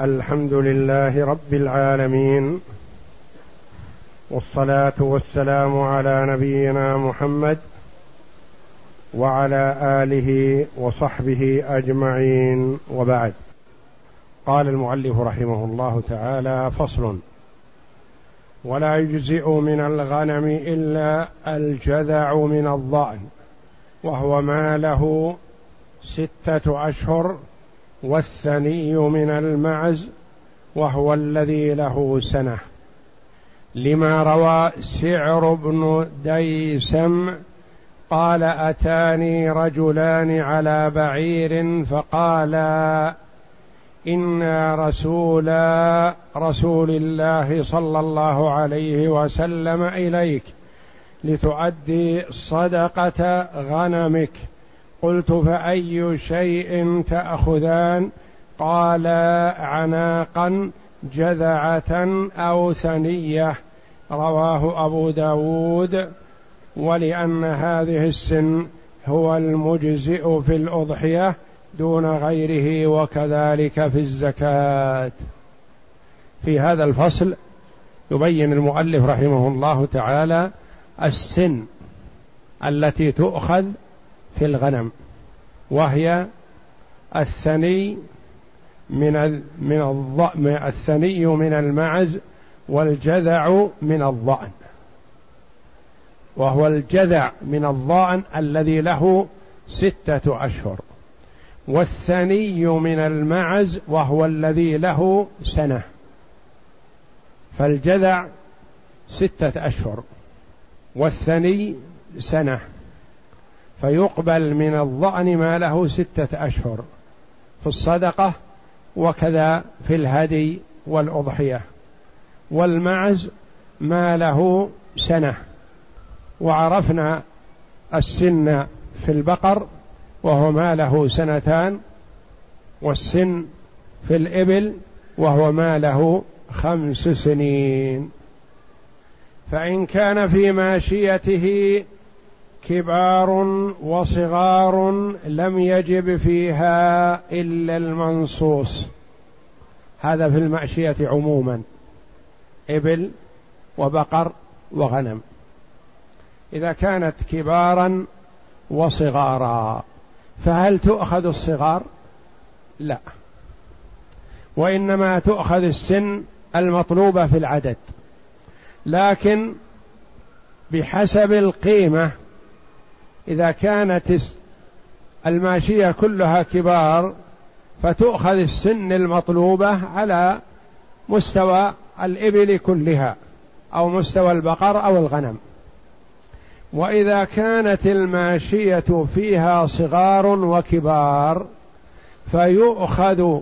الحمد لله رب العالمين والصلاة والسلام على نبينا محمد وعلى آله وصحبه أجمعين وبعد. قال المؤلف رحمه الله تعالى فصل ولا يجزئ من الغنم إلا الجذع من الضأن وهو ما له ستة أشهر والثني من المعز وهو الذي له سنة. لما روى سعر بن ديسم قال أتاني رجلان على بعير فقالا إنا رسولا رسول الله صلى الله عليه وسلم إليك لتؤدي صدقة غنمك. قلت فأي شيء تأخذان؟ قال عناقا جذعة أو ثنية. رواه أبو داود. ولأن هذه السن هو المجزئ في الأضحية دون غيره وكذلك في الزكاة. في هذا الفصل يبين المؤلف رحمه الله تعالى السن التي تؤخذ في الغنم وهي الثني من من الضأن الثني من المعز والجذع من الضأن. وهو الجذع من الضأن الذي له ستة أشهر. والثني من المعز وهو الذي له سنة. فالجذع ستة أشهر والثني سنة. فيقبل من الظأن ما له ستة أشهر في الصدقة وكذا في الهدي والأضحية. والمعز ما له سنة. وعرفنا السن في البقر وهو ما له سنتان والسن في الإبل وهو ما له خمس سنين. فإن كان في ماشيته كبار وصغار لم يجب فيها إلا المنصوص. هذا في الماشيه عموما إبل وبقر وغنم. إذا كانت كبارا وصغارا فهل تؤخذ الصغار؟ لا. وإنما تؤخذ السن المطلوبة في العدد. لكن بحسب القيمة إذا كانت الماشية كلها كبار فتؤخذ السن المطلوبة على مستوى الإبل كلها أو مستوى البقر أو الغنم. وإذا كانت الماشية فيها صغار وكبار فيؤخذ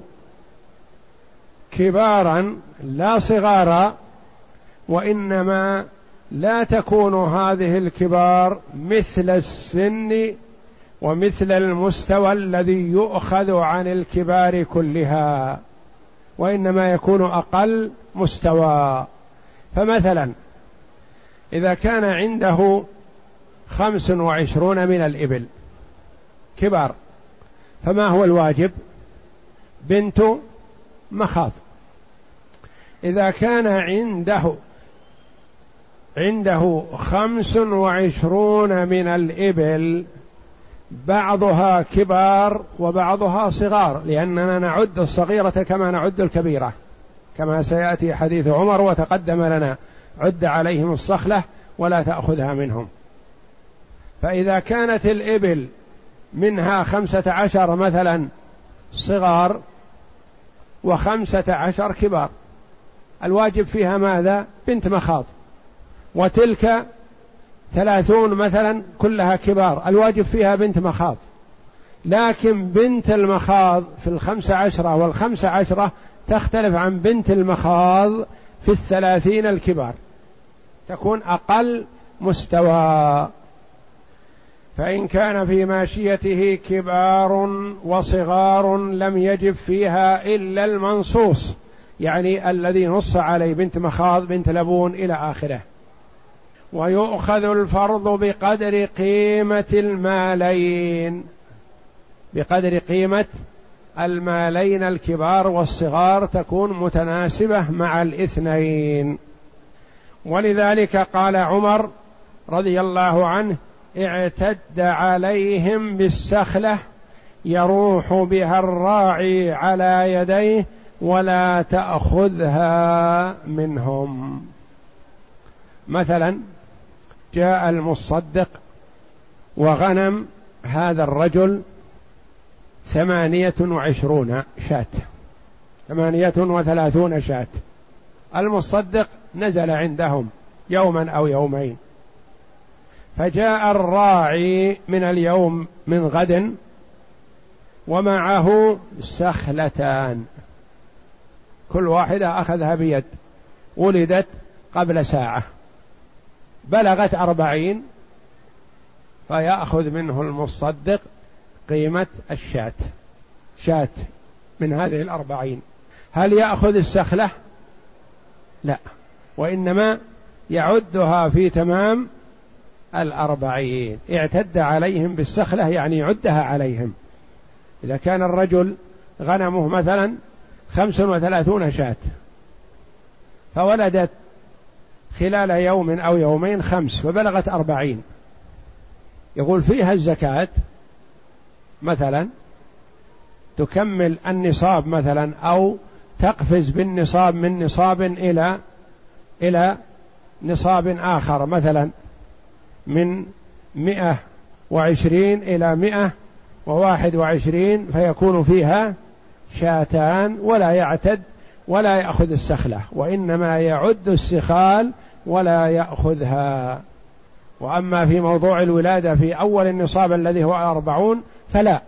كبارا لا صغارا وإنما لا تكون هذه الكبار مثل السن ومثل المستوى الذي يؤخذ عن الكبار كلها وإنما يكون أقل مستوى. فمثلا إذا كان عنده خمس وعشرون من الإبل كبار فما هو الواجب؟ بنت مخاض. إذا كان عنده عنده خمس وعشرون من الإبل بعضها كبار وبعضها صغار لأننا نعد الصغيرة كما نعد الكبيرة. كما سيأتي حديث عمر وتقدم لنا عد عليهم الصخلة ولا تأخذها منهم. فإذا كانت الإبل منها خمسة عشر مثلا صغار وخمسة عشر كبار الواجب فيها ماذا؟ بنت مخاض. وتلك ثلاثون مثلا كلها كبار. الواجب فيها بنت مخاض. لكن بنت المخاض في الخمسة عشرة والخمسة عشرة تختلف عن بنت المخاض في الثلاثين الكبار. تكون أقل مستوى. فإن كان في ماشيته كبار وصغار لم يجب فيها إلا المنصوص. يعني الذي نص عليه بنت مخاض بنت لبون إلى آخره. ويؤخذ الفرض بقدر قيمة المالين. بقدر قيمة المالين الكبار والصغار تكون متناسبة مع الاثنين. ولذلك قال عمر رضي الله عنه اعتد عليهم بالسخلة يروح بها الراعي على يديه ولا تأخذها منهم. مثلا جاء المصدق وغنم هذا الرجل ثمانية وعشرون شاة. ثمانية وثلاثون شاة. المصدق نزل عندهم يوما أو يومين. فجاء الراعي من اليوم من غد ومعه سخلتان. كل واحدة أخذها بيد. ولدت قبل ساعة. بلغت أربعين فيأخذ منه المصدق قيمة الشاة. شاة من هذه الأربعين. هل يأخذ السخلة؟ لا. وإنما يعدها في تمام الأربعين. اعتد عليهم بالسخلة يعني يعدها عليهم. إذا كان الرجل غنمه مثلا خمس وثلاثون شاة فولدت خلال يوم أو يومين خمس فبلغت أربعين. يقول فيها الزكاة مثلا تكمل النصاب مثلا أو تقفز بالنصاب من نصاب إلى إلى نصاب آخر مثلا من مئة وعشرين إلى مئة وواحد وعشرين فيكون فيها شاتان ولا يعتد ولا يأخذ السخلة وإنما يعد السخال ولا يأخذها. وأما في موضوع الولادة في أول النصاب الذي هو أربعون فلا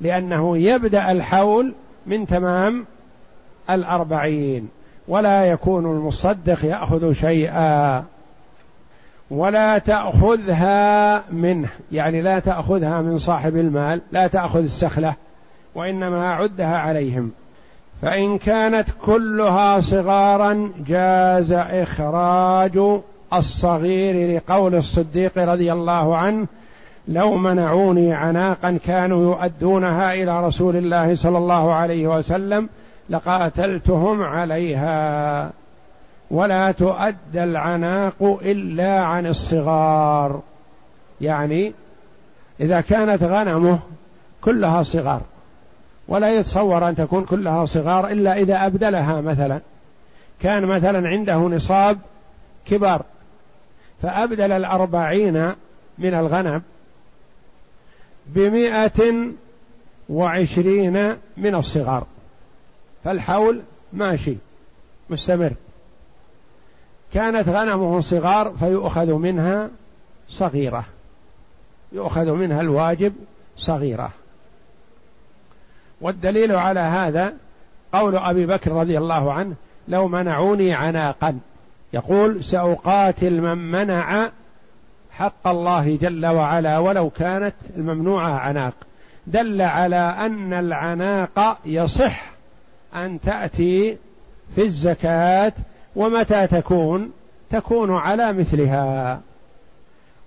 لأنه يبدأ الحول من تمام الأربعين ولا يكون المصدق يأخذ شيئا ولا تأخذها منه يعني لا تأخذها من صاحب المال لا تأخذ السخلة وإنما عدها عليهم. فإن كانت كلها صغارا جاز إخراج الصغير لقول الصديق رضي الله عنه لو منعوني عناقا كانوا يؤدونها إلى رسول الله صلى الله عليه وسلم لقاتلتهم عليها. ولا تؤدى العناق إلا عن الصغار. يعني إذا كانت غنمه كلها صغار. ولا يتصور أن تكون كلها صغار إلا إذا أبدلها مثلا. كان مثلا عنده نصاب كبار فأبدل الأربعين من الغنم بمائة وعشرين من الصغار. فالحول ماشي مستمر. كانت غنمه صغار فيؤخذ منها صغيرة يؤخذ منها الواجب صغيرة. والدليل على هذا قول أبي بكر رضي الله عنه لو منعوني عناقا. يقول سأقاتل من منع حق الله جل وعلا ولو كانت الممنوعة عناق. دل على أن العناق يصح أن تأتي في الزكاة ومتى تكون؟ تكون على مثلها.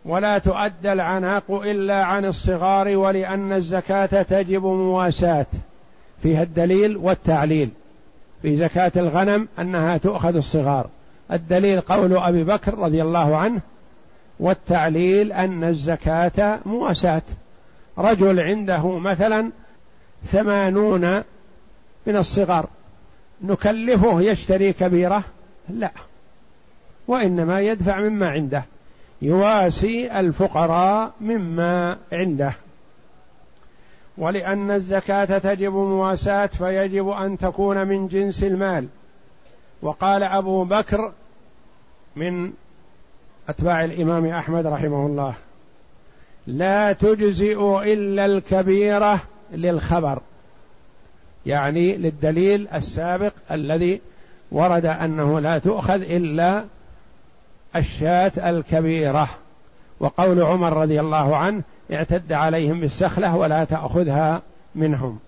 ولا تؤدى العناق إلا عن الصغار ولأن الزكاة تجب مواساة. فيها الدليل والتعليل. في زكاة الغنم أنها تؤخذ الصغار. الدليل قول أبي بكر رضي الله عنه والتعليل أن الزكاة مواساة. رجل عنده مثلا ثمانون من الصغار. نكلفه يشتري كبيرة؟ لا. وإنما يدفع مما عنده. يواسي الفقراء مما عنده. ولأن الزكاة تجب مواساة فيجب أن تكون من جنس المال. وقال أبو بكر من أتباع الإمام أحمد رحمه الله لا تجزئ إلا الكبيرة للخبر. يعني للدليل السابق الذي ورد أنه لا تؤخذ إلا الشاة الكبيرة. وقول عمر رضي الله عنه اعتد عليهم بالسخلة ولا تأخذها منهم.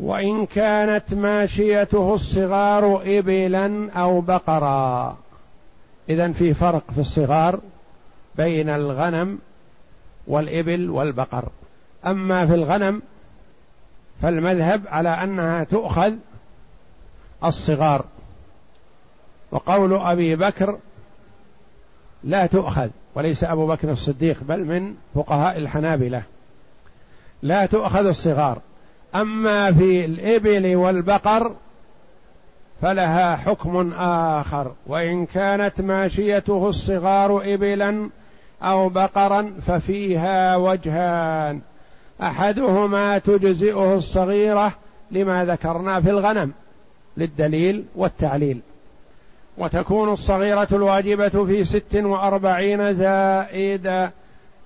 وإن كانت ماشيته الصغار إبلا أو بقرا. إذا في فرق في الصغار بين الغنم والإبل والبقر. أما في الغنم فالمذهب على أنها تؤخذ الصغار. وقول أبي بكر لا تؤخذ وليس أبو بكر الصديق بل من فقهاء الحنابلة. لا تؤخذ الصغار. أما في الإبل والبقر فلها حكم آخر. وإن كانت ماشيته الصغار إبلا أو بقرا ففيها وجهان. أحدهما تجزئه الصغيرة لما ذكرنا في الغنم للدليل والتعليل. وتكون الصغيرة الواجبة في ست وأربعين زائدة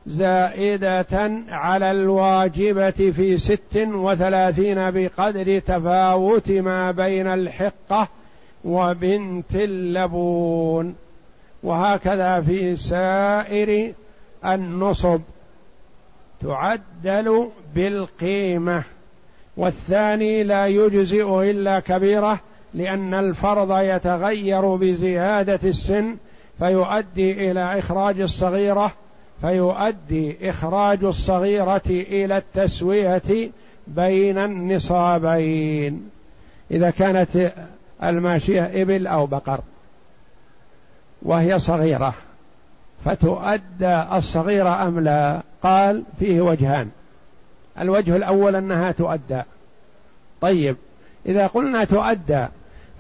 زائدة على الواجبة في ست وثلاثين بقدر تفاوت ما بين الحقة وبنت اللبون. وهكذا في سائر النصب تعدل بالقيمة. والثاني لا يجزئ إلا كبيرة لأن الفرض يتغير بزيادة السن فيؤدي إلى إخراج الصغيرة فيؤدي إخراج الصغيرة إلى التسوية بين النصابين. إذا كانت الماشية إبل أو بقر وهي صغيرة فتؤدى الصغيرة أم لا؟ قال فيه وجهان. الوجه الأول أنها تؤدى. طيب إذا قلنا تؤدى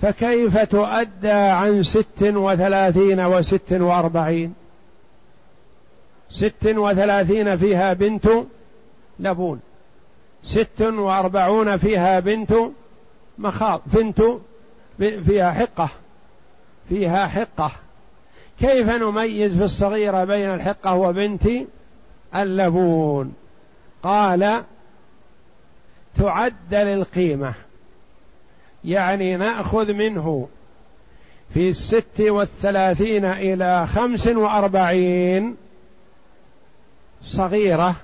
فكيف تؤدى عن ست وثلاثين وست وأربعين؟ ست وثلاثين فيها بنت لبون. ست وأربعون فيها بنت مخاض. بنت فيها حقة. فيها حقة. كيف نميز في الصغيرة بين الحقة وبنت اللبون؟ قال تعدل القيمة يعني نأخذ منه في الست والثلاثين إلى خمس وأربعين صغيرة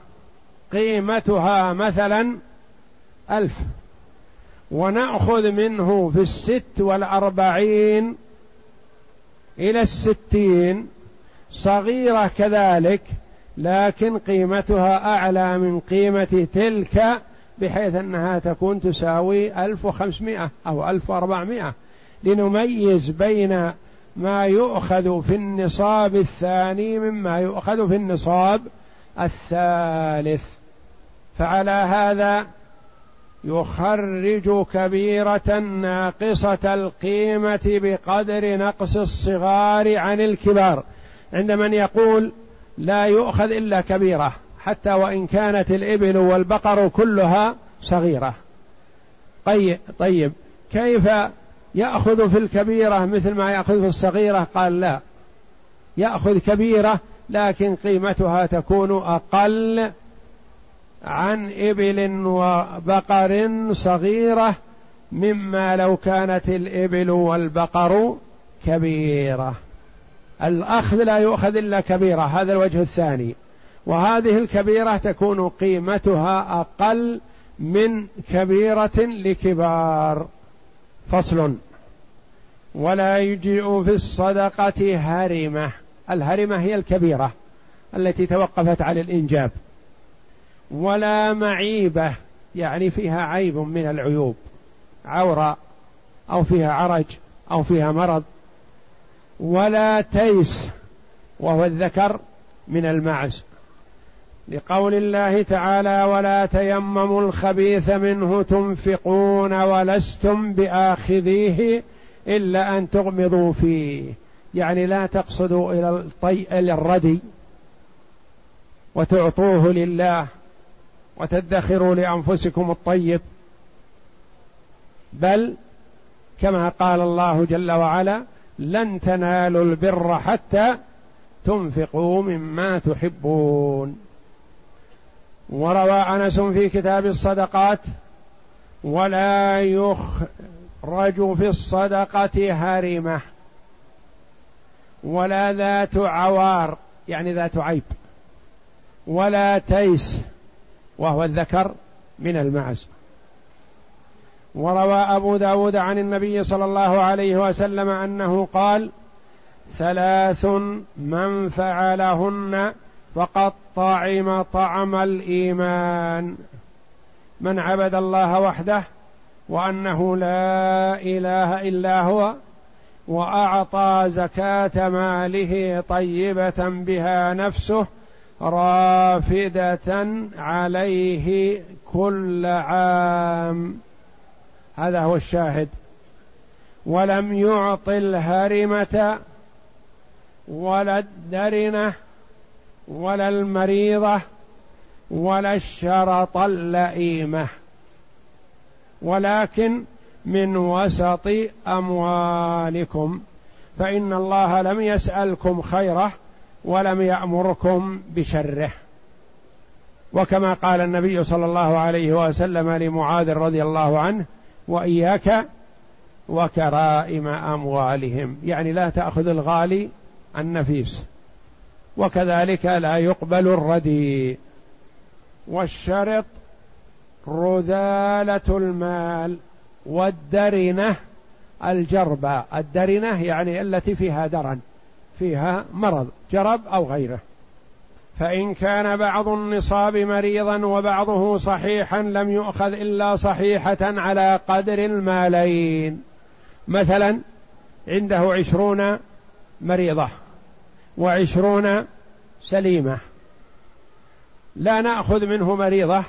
قيمتها مثلا ألف. ونأخذ منه في الست والأربعين إلى الستين. صغيرة كذلك لكن قيمتها أعلى من قيمة تلك بحيث أنها تكون تساوي ألف وخمسمائة أو ألف وأربعمائة. لنميز بين ما يؤخذ في النصاب الثاني مما يؤخذ في النصاب الثالث. فعلى هذا يخرج كبيرة ناقصة القيمة بقدر نقص الصغار عن الكبار. عند من يقول لا يؤخذ إلا كبيرة. حتى وإن كانت الإبل والبقر كلها صغيرة. طيب, طيب كيف يأخذ في الكبيرة مثل ما يأخذ في الصغيرة؟ قال لا. يأخذ كبيرة لكن قيمتها تكون أقل عن إبل وبقر صغيرة مما لو كانت الإبل والبقر كبيرة. الأخذ لا يؤخذ إلا كبيرة. هذا الوجه الثاني. وهذه الكبيرة تكون قيمتها أقل من كبيرة لكبار. فصل. ولا يجيء في الصدقة هرمة. الهرمة هي الكبيرة التي توقفت على الإنجاب. ولا معيبة يعني فيها عيب من العيوب. عورة أو فيها عرج أو فيها مرض. ولا تيس وهو الذكر من المعز. لقول الله تعالى ولا تيمموا الخبيث منه تنفقون ولستم بآخذيه إلا أن تغمضوا فيه. يعني لا تقصدوا إلى الطي... إلى الردي وتعطوه لله وتدخروا لأنفسكم الطيب بل كما قال الله جل وعلا لن تنالوا البر حتى تنفقوا مما تحبون. وروى أنس في كتاب الصدقات ولا يخرج في الصدقة هرمة ولا ذات عوار يعني ذات عيب ولا تيس وهو الذكر من المعز. وروى أبو داود عن النبي صلى الله عليه وسلم أنه قال ثلاث من فعلهن فقد طعم طعم الإيمان. من عبد الله وحده وأنه لا إله إلا هو وأعطى زكاة ماله طيبة بها نفسه رافدة عليه كل عام. هذا هو الشاهد. ولم يعط الهرمة ولا الدرنة ولا المريضة ولا الشرط اللئيمة. ولكن من وسط أموالكم فإن الله لم يسألكم خيره ولم يأمركم بشره. وكما قال النبي صلى الله عليه وسلم لمعاذ رضي الله عنه وإياك وكرائم أموالهم. يعني لا تأخذ الغالي النفيس. وكذلك لا يقبل الردي. والشرط رذالة المال والدرنة الجربة الدرنة يعني التي فيها درن فيها مرض جرب أو غيره. فإن كان بعض النصاب مريضا وبعضه صحيحا لم يؤخذ إلا صحيحة على قدر المالين. مثلا عنده عشرون مريضة. وعشرون سليمة. لا نأخذ منه مريضة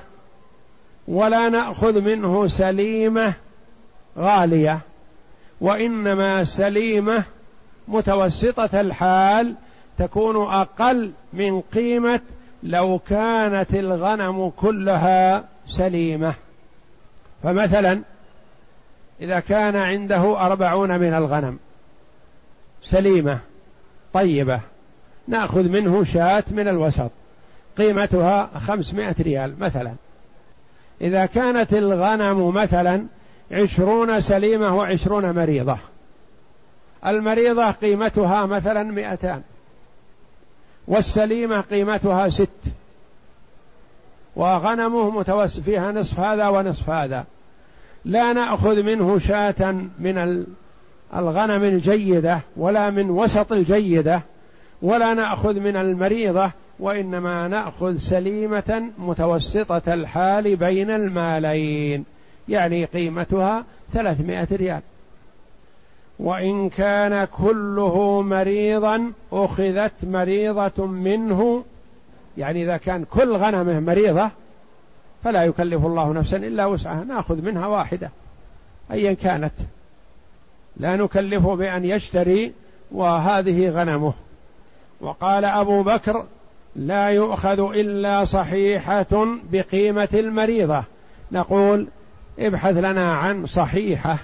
ولا نأخذ منه سليمة غالية وإنما سليمة متوسطة الحال تكون أقل من قيمة لو كانت الغنم كلها سليمة. فمثلا إذا كان عنده أربعون من الغنم سليمة طيبة ناخذ منه شاة من الوسط. قيمتها خمسمائة ريال مثلا. إذا كانت الغنم مثلا عشرون سليمة وعشرون مريضة. المريضة قيمتها مثلا مئتان. والسليمة قيمتها ست. وغنمه متوسط فيها نصف هذا ونصف هذا. لا نأخذ منه شاة من الغنم الجيدة ولا من وسط الجيدة. ولا نأخذ من المريضة وإنما نأخذ سليمة متوسطة الحال بين المالين يعني قيمتها ثلاثمائة ريال. وإن كان كله مريضا أخذت مريضة منه يعني إذا كان كل غنمه مريضة فلا يكلف الله نفسا إلا وسعها نأخذ منها واحدة أيا كانت. لا نكلفه بأن يشتري وهذه غنمه. وقال أبو بكر لا يؤخذ إلا صحيحة بقيمة المريضة. نقول ابحث لنا عن صحيحة.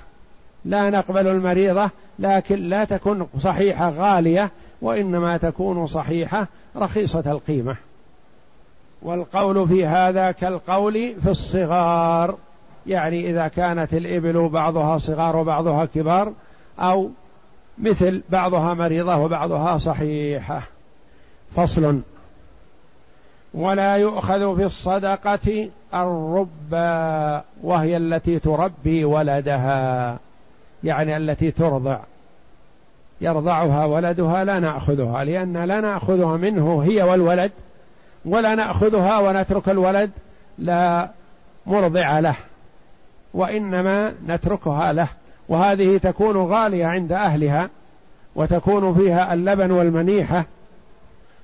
لا نقبل المريضة لكن لا تكن صحيحة غالية وإنما تكون صحيحة رخيصة القيمة. والقول في هذا كالقول في الصغار يعني إذا كانت الإبل بعضها صغار وبعضها كبار أو مثل بعضها مريضة وبعضها صحيحة. فصل. ولا يؤخذ في الصدقة الربا وهي التي تربي ولدها يعني التي ترضع. يرضعها ولدها لا نأخذها لأن لا نأخذها منه هي والولد ولا نأخذها ونترك الولد لا مرضع له وإنما نتركها له. وهذه تكون غالية عند أهلها وتكون فيها اللبن والمنيحة.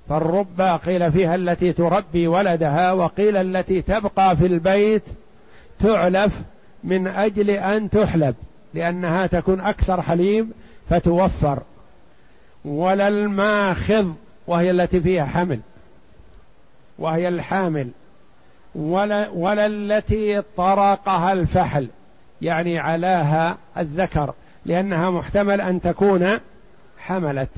فالربا قيل فيها التي تربي ولدها وقيل التي تبقى في البيت تعلف من أجل أن تحلب لأنها تكون أكثر حليب فتوفر. ولا الماخذ وهي التي فيها حمل وهي الحامل. ولا, ولا التي طرقها الفحل. يعني علاها الذكر لأنها محتمل أن تكون حملت.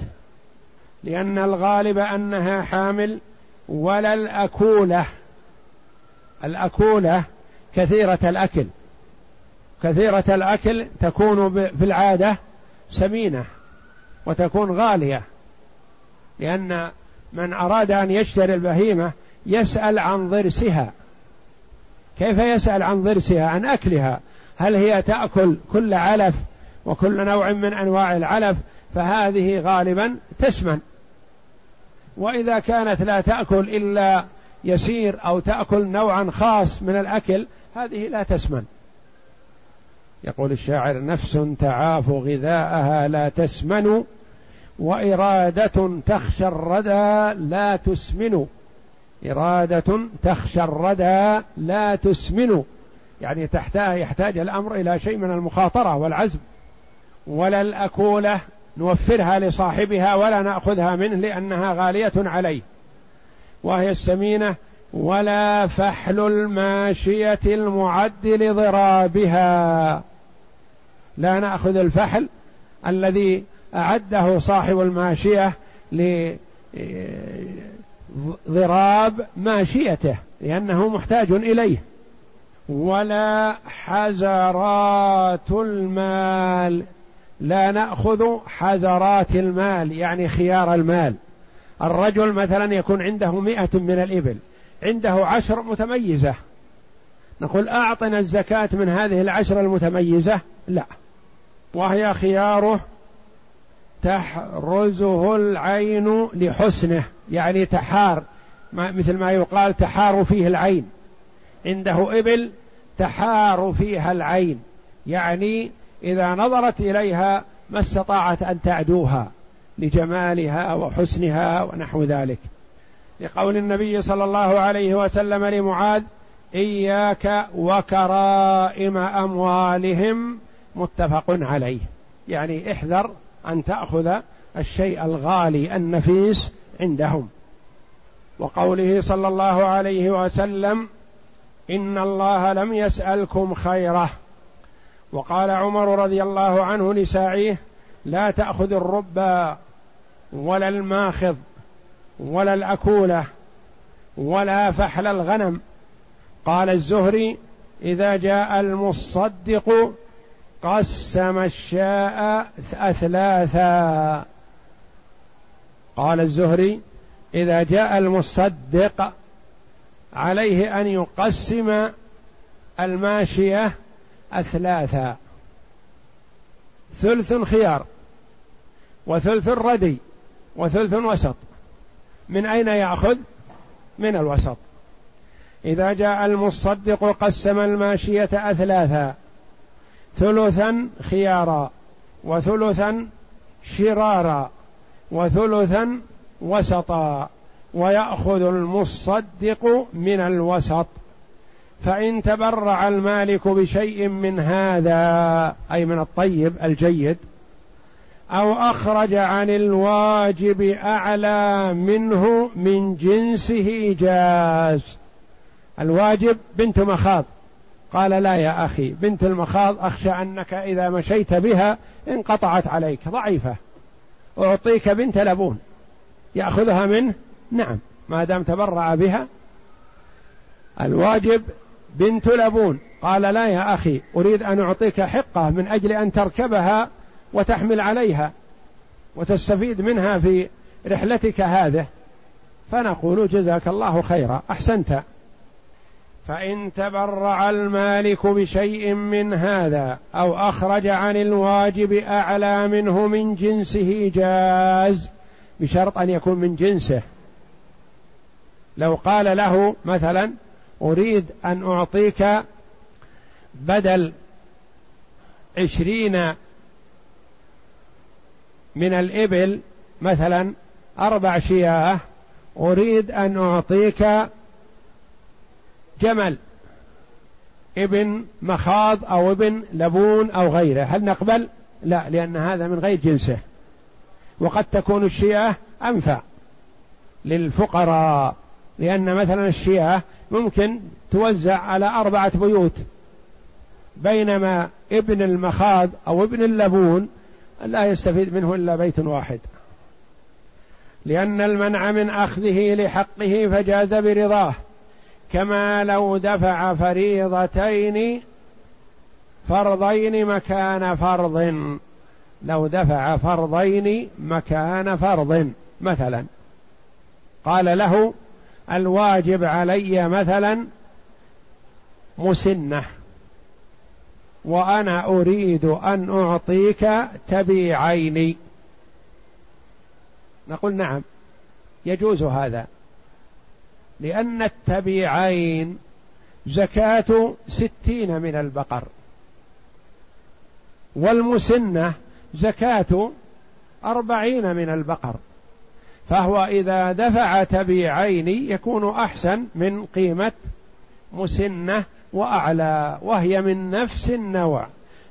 لأن الغالب أنها حامل ولا الأكولة. الأكولة كثيرة الأكل. كثيرة الأكل تكون في العادة سمينة وتكون غالية. لأن من أراد أن يشتري البهيمة يسأل عن ضرسها. كيف يسأل عن ضرسها؟ عن أكلها. هل هي تأكل كل علف وكل نوع من أنواع العلف؟ فهذه غالبا تسمن وإذا كانت لا تأكل إلا يسير أو تأكل نوعا خاص من الأكل هذه لا تسمن يقول الشاعر نفس تعاف غذاءها لا تسمن وإرادة تخشى الردى لا تسمن. إرادة تخشى الردى لا تسمن. يعني تحتاج يحتاج الأمر إلى شيء من المخاطرة والعزم ولا الأكولة نوفرها لصاحبها ولا نأخذها منه لأنها غالية عليه وهي السمينة ولا فحل الماشية المعد لضرابها. لا نأخذ الفحل الذي أعده صاحب الماشية لضراب ماشيته لأنه محتاج إليه. ولا حزرات المال. لا نأخذ حذرات المال يعني خيار المال. الرجل مثلا يكون عنده مئة من الإبل عنده عشر متميزة. نقول أعطنا الزكاة من هذه العشر المتميزة؟ لا. وهي خياره تحرزه العين لحسنه يعني تحار مثل ما يقال تحار فيه العين. عنده إبل تحار فيها العين. يعني إذا نظرت إليها ما استطاعت أن تعدوها لجمالها وحسنها ونحو ذلك. لقول النبي صلى الله عليه وسلم لمعاذ إياك وكرائم أموالهم متفق عليه. يعني احذر أن تأخذ الشيء الغالي النفيس عندهم. وقوله صلى الله عليه وسلم إن الله لم يسألكم خيره وقال عمر رضي الله عنه لساعيه لا تأخذ الربا ولا الماخذ ولا الأكولة ولا فحل الغنم. قال الزهري إذا جاء المصدق قسم الشاء أثلاثا. قال الزهري إذا جاء المصدق عليه أن يقسم الماشية أثلاثا. ثلث خيار وثلث ردي وثلث وسط من أين يأخذ؟ من الوسط. إذا جاء المصدق قسم الماشية أثلاثا. ثلثا خيارا وثلثا شرارا وثلثا وسطا. ويأخذ المصدق من الوسط. فإن تبرع المالك بشيء من هذا أي من الطيب الجيد أو أخرج عن الواجب أعلى منه من جنسه جاز الواجب بنت مخاض. قال لا يا أخي بنت المخاض أخشى أنك إذا مشيت بها انقطعت عليك ضعيفة. أعطيك بنت لبون يأخذها منه نعم ما دام تبرع بها. الواجب بنت لبون. قال لا يا أخي أريد أن أعطيك حقة من أجل أن تركبها وتحمل عليها وتستفيد منها في رحلتك هذه. فنقول جزاك الله خيرا. أحسنت. فإن تبرع المالك بشيء من هذا أو أخرج عن الواجب أعلى منه من جنسه جاز. بشرط أن يكون من جنسه. لو قال له مثلا أريد أن أعطيك بدل عشرين من الإبل مثلا أربع شياه أريد أن أعطيك جمل إبن مخاض أو إبن لبون أو غيره. هل نقبل؟ لا لأن هذا من غير جنسه. وقد تكون الشياه أنفع للفقراء. لأن مثلا الشياه ممكن توزع على أربعة بيوت بينما ابن المخاض أو ابن اللبون لا يستفيد منه إلا بيت واحد. لأن المنع من أخذه لحقه فجاز برضاه كما لو دفع فريضتين فرضين مكان فرض. لو دفع فرضين مكان فرض مثلا. قال له الواجب علي مثلا مسنة وأنا أريد أن أعطيك تبيعين. نقول نعم يجوز هذا لأن التبيعين زكاة ستين من البقر والمسنة زكاة أربعين من البقر. فهو إذا دفع تبيعين يكون أحسن من قيمة مسنة وأعلى وهي من نفس النوع.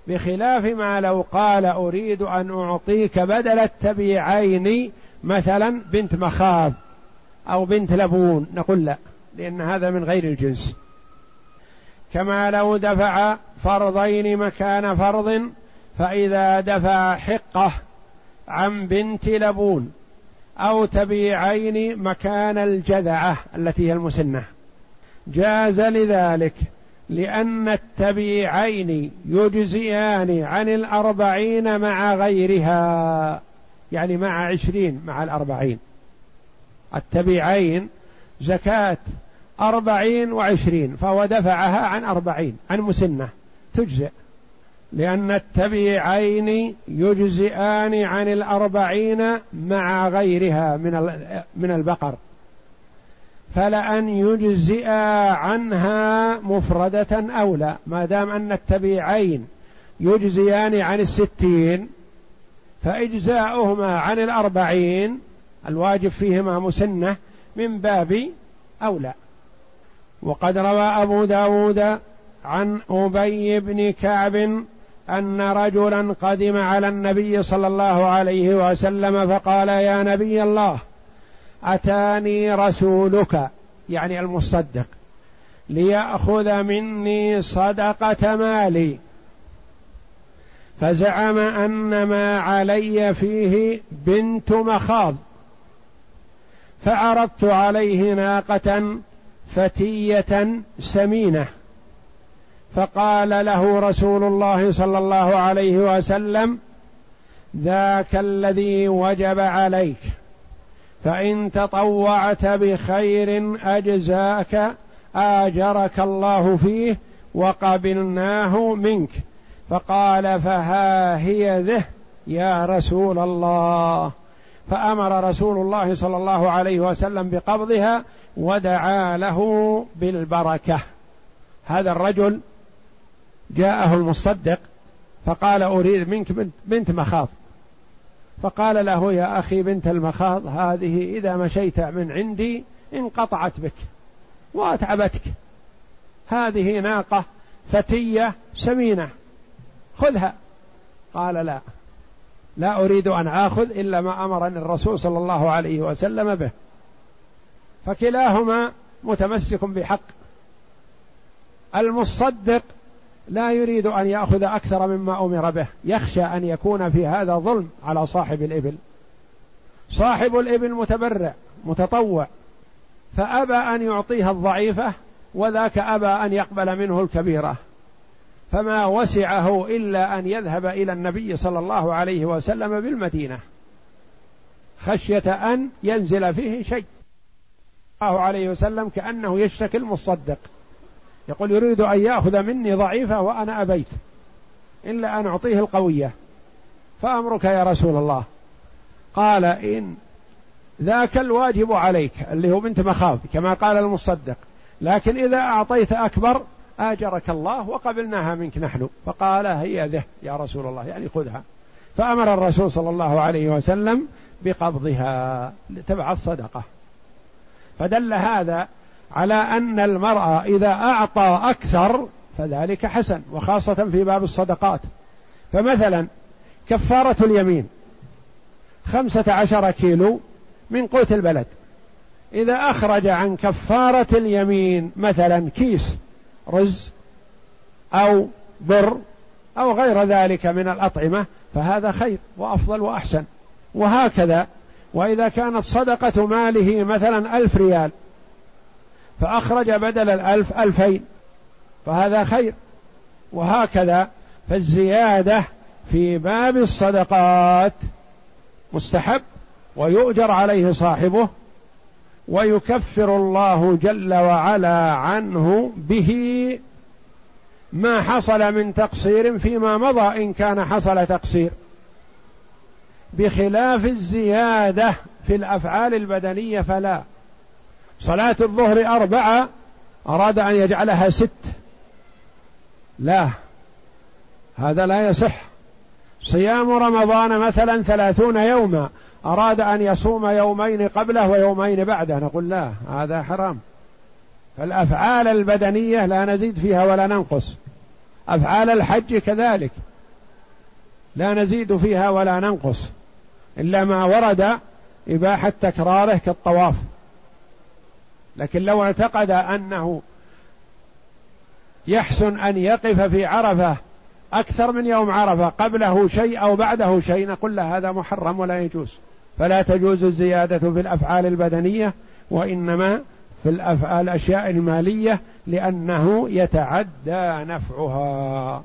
بخلاف ما لو قال أريد أن أعطيك بدل التبيعين مثلا بنت مخاض أو بنت لبون نقول لا لأن هذا من غير الجنس. كما لو دفع فرضين مكان فرض فإذا دفع حقة عن بنت لبون أو تبيعين مكان الجذعة التي هي المسنة. جاز لذلك لأن التبيعين يجزيان عن الأربعين مع غيرها يعني مع عشرين مع الأربعين. التبيعين زكاة أربعين وعشرين فهو دفعها عن أربعين عن مسنة تجزئ. لأن التبيعين يجزئان عن الأربعين مع غيرها من من البقر. فلأن يجزئ عنها مفردة أولى ما دام أن التبيعين يجزيان عن الستين فإجزاؤهما عن الأربعين الواجب فيهما مسنة من باب أولى وقد روى أبو داود عن أبي بن كعب أن رجلا قدم على النبي صلى الله عليه وسلم فقال يا نبي الله أتاني رسولك. يعني المصدق ليأخذ مني صدقة مالي. فزعم أن ما علي فيه بنت مخاض فعرضت عليه ناقة فتية سمينة. فقال له رسول الله صلى الله عليه وسلم ذاك الذي وجب عليك فإن تطوعت بخير أجزاك آجرك الله فيه وقبلناه منك. فقال فها هي ذه يا رسول الله. فأمر رسول الله صلى الله عليه وسلم بقبضها ودعا له بالبركة. هذا الرجل جاءه المصدق فقال أريد منك بنت مخاض. فقال له يا أخي بنت المخاض هذه إذا مشيت من عندي انقطعت بك وأتعبتك. هذه ناقة فتية سمينة. خذها. قال لا. لا أريد أن آخذ إلا ما أمرني الرسول صلى الله عليه وسلم به. فكلاهما متمسك بحق. المصدق لا يريد أن يأخذ أكثر مما أمر به. يخشى أن يكون في هذا ظلم على صاحب الإبل. صاحب الإبل متبرع متطوع. فأبى أن يعطيها الضعيفة وذاك أبى أن يقبل منه الكبيرة. فما وسعه إلا أن يذهب إلى النبي صلى الله عليه وسلم بالمدينة. خشية أن ينزل فيه شيء. الله عليه وسلم كأنه يشتكي المصدق. يقول يريد أن يأخذ مني ضعيفة وأنا أبيت. إلا أن أعطيه القوية. فأمرك يا رسول الله. قال إن ذاك الواجب عليك اللي هو بنت مخاض كما قال المصدق. لكن إذا أعطيت أكبر آجرك الله وقبلناها منك نحن. فقال هي ذه يا رسول الله يعني خذها. فأمر الرسول صلى الله عليه وسلم بقبضها تبع الصدقة. فدل هذا على أن المرأة إذا أعطى أكثر فذلك حسن وخاصة في باب الصدقات. فمثلا كفارة اليمين خمسة عشر كيلو من قوت البلد. إذا أخرج عن كفارة اليمين مثلا كيس رز أو بر أو غير ذلك من الأطعمة فهذا خير وأفضل وأحسن. وهكذا وإذا كانت صدقة ماله مثلا ألف ريال فأخرج بدل الألف ألفين. فهذا خير. وهكذا فالزيادة في باب الصدقات مستحب ويؤجر عليه صاحبه ويكفر الله جل وعلا عنه به ما حصل من تقصير فيما مضى إن كان حصل تقصير. بخلاف الزيادة في الأفعال البدنية فلا. صلاة الظهر أربعة أراد أن يجعلها ست. لا هذا لا يصح. صيام رمضان مثلا ثلاثون يوما أراد أن يصوم يومين قبله ويومين بعده. نقول لا هذا حرام. فالأفعال البدنية لا نزيد فيها ولا ننقص. أفعال الحج كذلك لا نزيد فيها ولا ننقص. إلا ما ورد إباحة تكراره كالطواف. لكن لو اعتقد أنه يحسن أن يقف في عرفة أكثر من يوم عرفة قبله شيء أو بعده شيء نقول له هذا محرم ولا يجوز. فلا تجوز الزيادة في الأفعال البدنية وإنما في الأفعال الأشياء المالية لأنه يتعدى نفعها.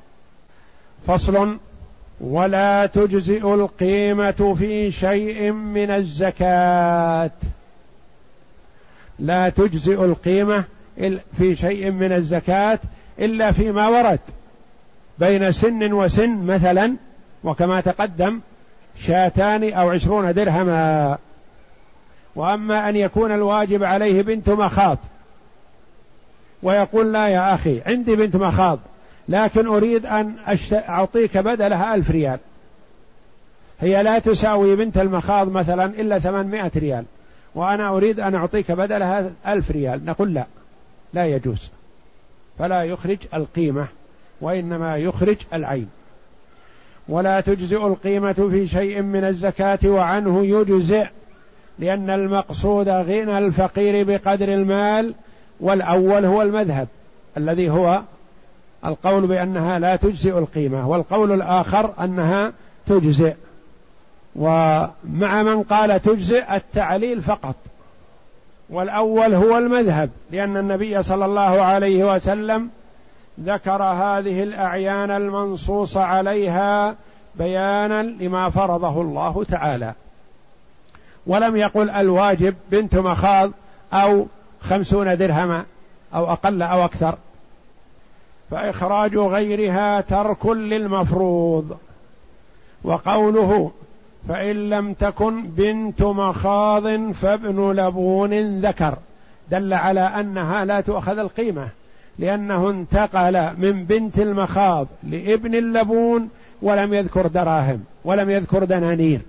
فصل ولا تجزئ القيمة في شيء من الزكاة. لا تجزئ القيمة في شيء من الزكاة إلا فيما ورد. بين سن وسن مثلا وكما تقدم شاتان أو عشرون درهما. وأما أن يكون الواجب عليه بنت مخاض. ويقول لا يا أخي عندي بنت مخاض لكن أريد أن أعطيك بدلها ألف ريال. هي لا تساوي بنت المخاض مثلا إلا ثمانمائة ريال. وأنا أريد أن أعطيك بدلها ألف ريال. نقول لا. لا يجوز. فلا يخرج القيمة وإنما يخرج العين. ولا تجزئ القيمة في شيء من الزكاة وعنه يجزئ لأن المقصود غنى الفقير بقدر المال والأول هو المذهب الذي هو القول بأنها لا تجزئ القيمة والقول الآخر أنها تجزئ. ومع من قال تجزئ التعليل فقط. والأول هو المذهب لأن النبي صلى الله عليه وسلم ذكر هذه الأعيان المنصوص عليها بيانا لما فرضه الله تعالى. ولم يقل الواجب بنت مخاض أو خمسون درهما أو أقل أو أكثر. فإخراج غيرها ترك للمفروض. وقوله فإن لم تكن بنت مخاض فابن لبون ذكر. دل على أنها لا تؤخذ القيمة لأنه انتقل من بنت المخاض لابن اللبون ولم يذكر دراهم ولم يذكر دنانير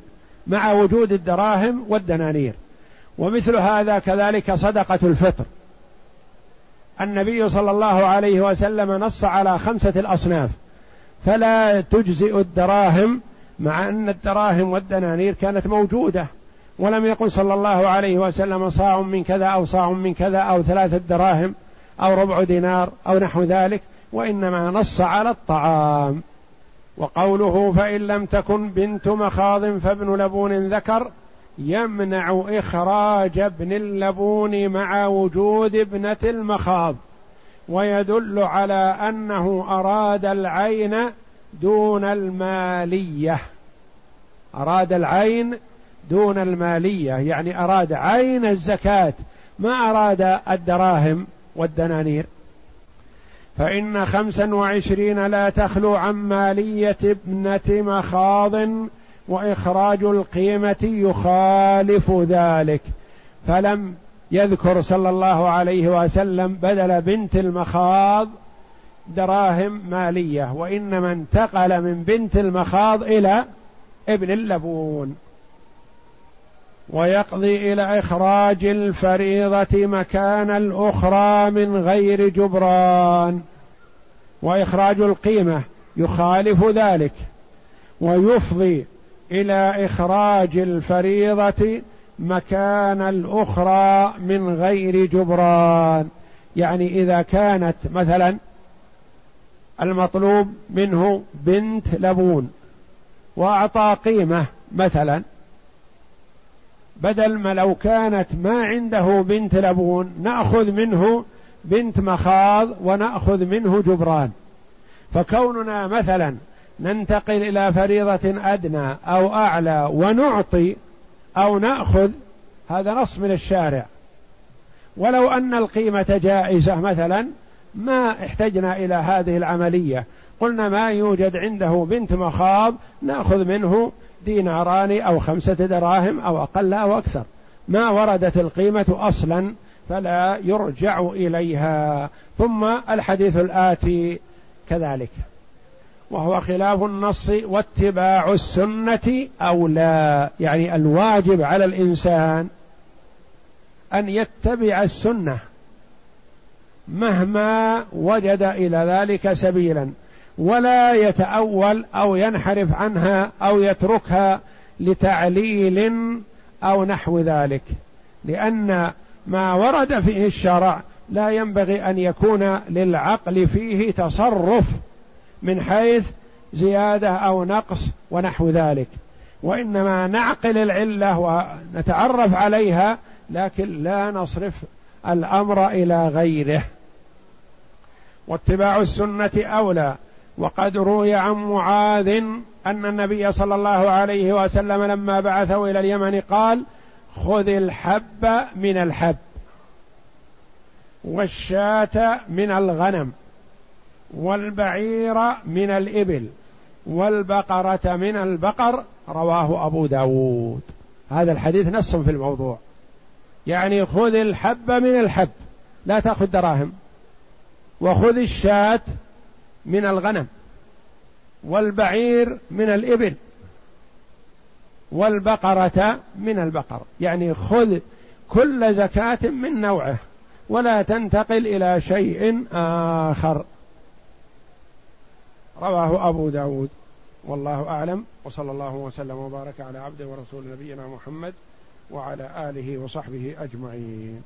مع وجود الدراهم والدنانير. ومثل هذا كذلك صدقة الفطر. النبي صلى الله عليه وسلم نص على خمسة الأصناف فلا تجزئ الدراهم مع أن الدراهم والدنانير كانت موجودة ولم يقل صلى الله عليه وسلم صاع من كذا أو صاع من كذا أو ثلاثة دراهم أو ربع دينار أو نحو ذلك وإنما نص على الطعام. وقوله فإن لم تكن بنت مخاض فابن لبون ذكر يمنع إخراج ابن اللبون مع وجود ابنة المخاض ويدل على أنه أراد العين دون المالية. أراد العين دون المالية يعني أراد عين الزكاة ما أراد الدراهم والدنانير. فإن خمسا وعشرين لا تخلو عن مالية ابنة مخاض وإخراج القيمة يخالف ذلك. فلم يذكر صلى الله عليه وسلم بدل بنت المخاض دراهم مالية وإنما انتقل من بنت المخاض إلى ابن اللبون. ويقضي إلى إخراج الفريضة مكان الأخرى من غير جبران. وإخراج القيمة يخالف ذلك. ويفضي إلى إخراج الفريضة مكان الأخرى من غير جبران. يعني إذا كانت مثلا المطلوب منه بنت لبون وأعطى قيمة مثلا. بدل ما لو كانت ما عنده بنت لبون نأخذ منه بنت مخاض ونأخذ منه جبران. فكوننا مثلا ننتقل إلى فريضة أدنى أو أعلى ونعطي أو نأخذ هذا نص من الشارع. ولو أن القيمة جائزة مثلا ما احتجنا إلى هذه العملية. قلنا ما يوجد عنده بنت مخاض نأخذ منه ديناران أو خمسة دراهم أو أقل أو أكثر. ما وردت القيمة أصلا فلا يرجع إليها. ثم الحديث الآتي كذلك. وهو خلاف النص واتباع السنة اولى يعني الواجب على الإنسان أن يتبع السنة. مهما وجد إلى ذلك سبيلا ولا يتأول أو ينحرف عنها أو يتركها لتعليل أو نحو ذلك لأن ما ورد فيه الشرع لا ينبغي أن يكون للعقل فيه تصرف من حيث زيادة أو نقص ونحو ذلك. وإنما نعقل العلة ونتعرف عليها لكن لا نصرف الأمر إلى غيره. واتباع السنة أولى. وقد روي عن معاذ أن النبي صلى الله عليه وسلم لما بعثه إلى اليمن قال خذ الحب من الحب والشاة من الغنم والبعير من الإبل والبقرة من البقر. رواه أبو داود. هذا الحديث نص في الموضوع. يعني خذ الحب من الحب لا تأخذ دراهم. وخذ الشاة من الغنم والبعير من الإبل والبقرة من البقر. يعني خذ كل زكاة من نوعه ولا تنتقل إلى شيء آخر. رواه أبو داود. والله أعلم. وصلى الله وسلم وبارك على عبده ورسول نبينا محمد وعلى آله وصحبه أجمعين.